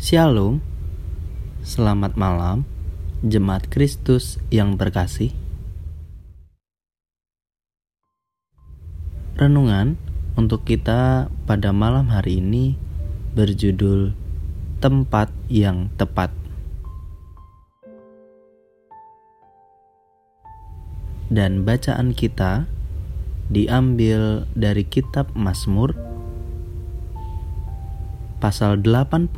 Shalom, selamat malam, jemaat Kristus yang terkasih. Renungan untuk kita pada malam hari ini berjudul "Tempat yang Tepat". Dan bacaan kita diambil dari Kitab Mazmur pasal 81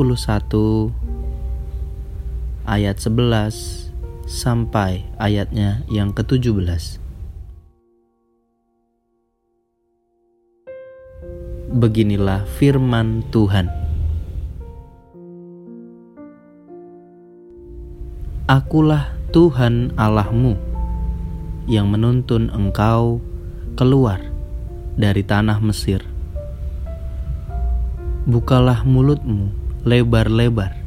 ayat 11 sampai ayatnya yang ke-17. Beginilah firman Tuhan. Akulah Tuhan Allahmu yang menuntun engkau keluar dari tanah Mesir bukalah mulutmu lebar-lebar,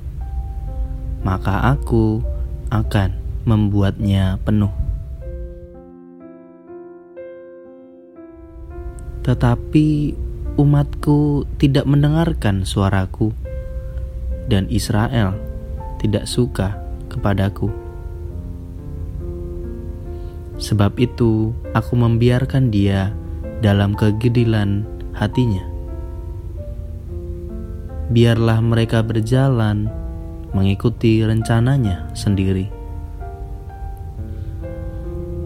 maka aku akan membuatnya penuh. Tetapi umatku tidak mendengarkan suaraku, dan Israel tidak suka kepadaku. Sebab itu, aku membiarkan dia dalam kegedilan hatinya biarlah mereka berjalan mengikuti rencananya sendiri.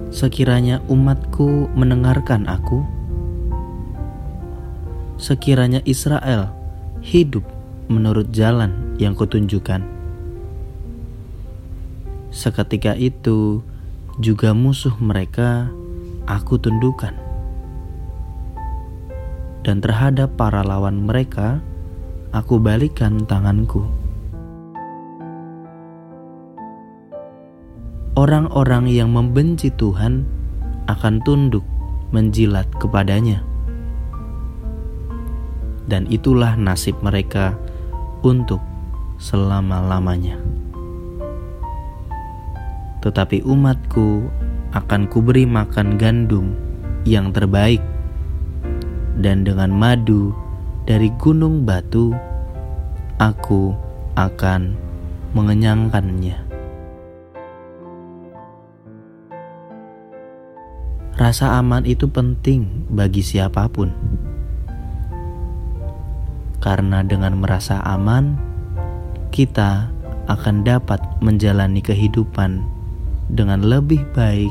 Sekiranya umatku mendengarkan aku, sekiranya Israel hidup menurut jalan yang kutunjukkan. Seketika itu juga musuh mereka aku tundukkan. Dan terhadap para lawan mereka, aku balikan tanganku. Orang-orang yang membenci Tuhan akan tunduk menjilat kepadanya. Dan itulah nasib mereka untuk selama-lamanya. Tetapi umatku akan kuberi makan gandum yang terbaik dan dengan madu dari gunung batu, aku akan mengenyangkannya. Rasa aman itu penting bagi siapa pun, karena dengan merasa aman, kita akan dapat menjalani kehidupan dengan lebih baik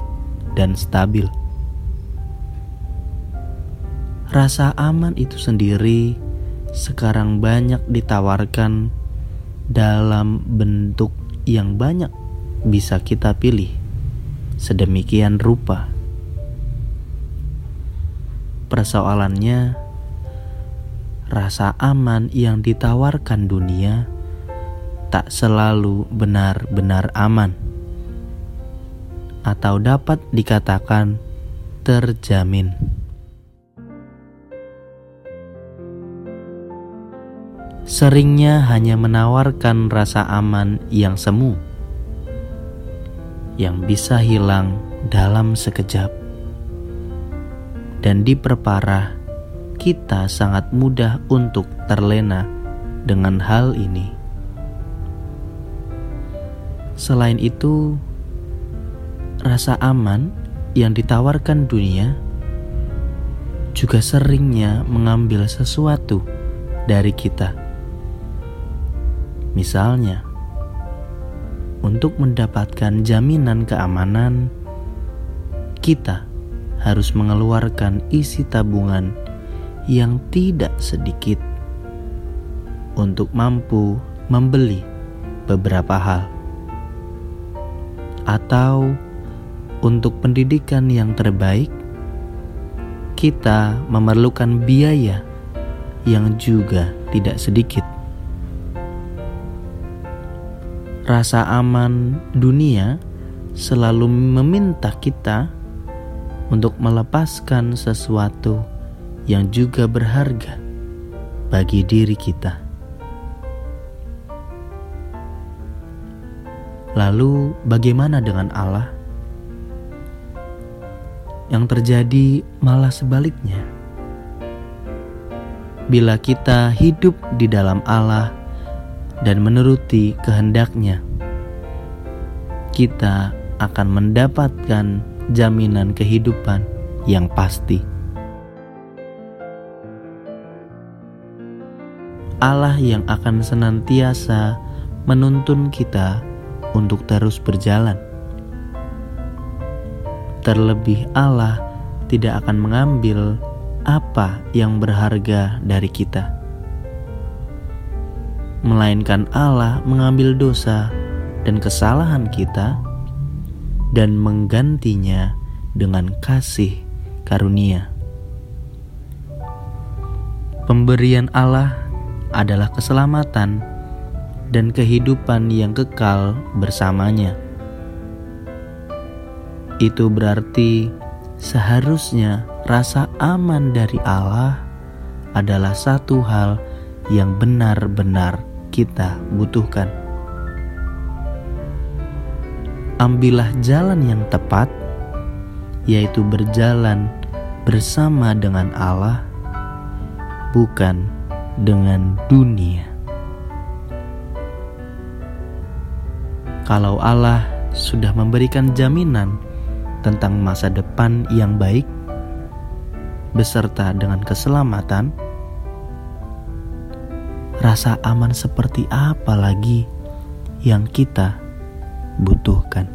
dan stabil. Rasa aman itu sendiri sekarang banyak ditawarkan dalam bentuk yang banyak bisa kita pilih sedemikian rupa. Persoalannya, rasa aman yang ditawarkan dunia tak selalu benar-benar aman, atau dapat dikatakan terjamin. Seringnya hanya menawarkan rasa aman yang semu, yang bisa hilang dalam sekejap, dan diperparah. Kita sangat mudah untuk terlena dengan hal ini. Selain itu, rasa aman yang ditawarkan dunia juga seringnya mengambil sesuatu dari kita Misalnya, untuk mendapatkan jaminan keamanan, kita harus mengeluarkan isi tabungan yang tidak sedikit untuk mampu membeli beberapa hal, atau untuk pendidikan yang terbaik, kita memerlukan biaya yang juga tidak sedikit. Rasa aman dunia selalu meminta kita untuk melepaskan sesuatu yang juga berharga bagi diri kita. Lalu, bagaimana dengan Allah? Yang terjadi malah sebaliknya. Bila kita hidup di dalam Allah, dan menuruti kehendaknya, kita akan mendapatkan jaminan kehidupan yang pasti. Allah yang akan senantiasa menuntun kita untuk terus berjalan. Terlebih, Allah tidak akan mengambil apa yang berharga dari kita, melainkan Allah mengambil dosa dan kesalahan kita dan menggantinya dengan kasih karunia. Pemberian Allah adalah keselamatan dan kehidupan yang kekal bersamanya. Itu berarti seharusnya rasa aman dari Allah adalah satu hal yang benar-benar kita butuhkan. Ambillah jalan yang tepat, yaitu berjalan bersama dengan Allah, bukan dengan dunia. Kalau Allah sudah memberikan jaminan tentang masa depan yang baik, beserta dengan keselamatan, rasa aman seperti apa lagi yang kita butuhkan?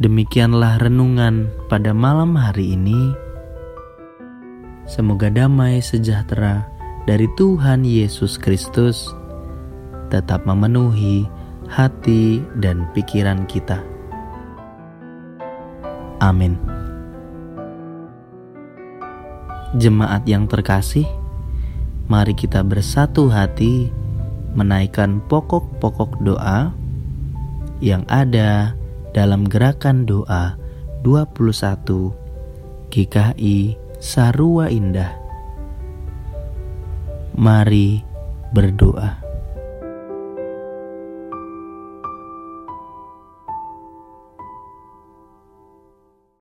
Demikianlah renungan pada malam hari ini. Semoga damai sejahtera dari Tuhan Yesus Kristus tetap memenuhi hati dan pikiran kita. Amin. Jemaat yang terkasih, mari kita bersatu hati menaikkan pokok-pokok doa yang ada dalam gerakan doa 21 GKI Sarua Indah. Mari berdoa.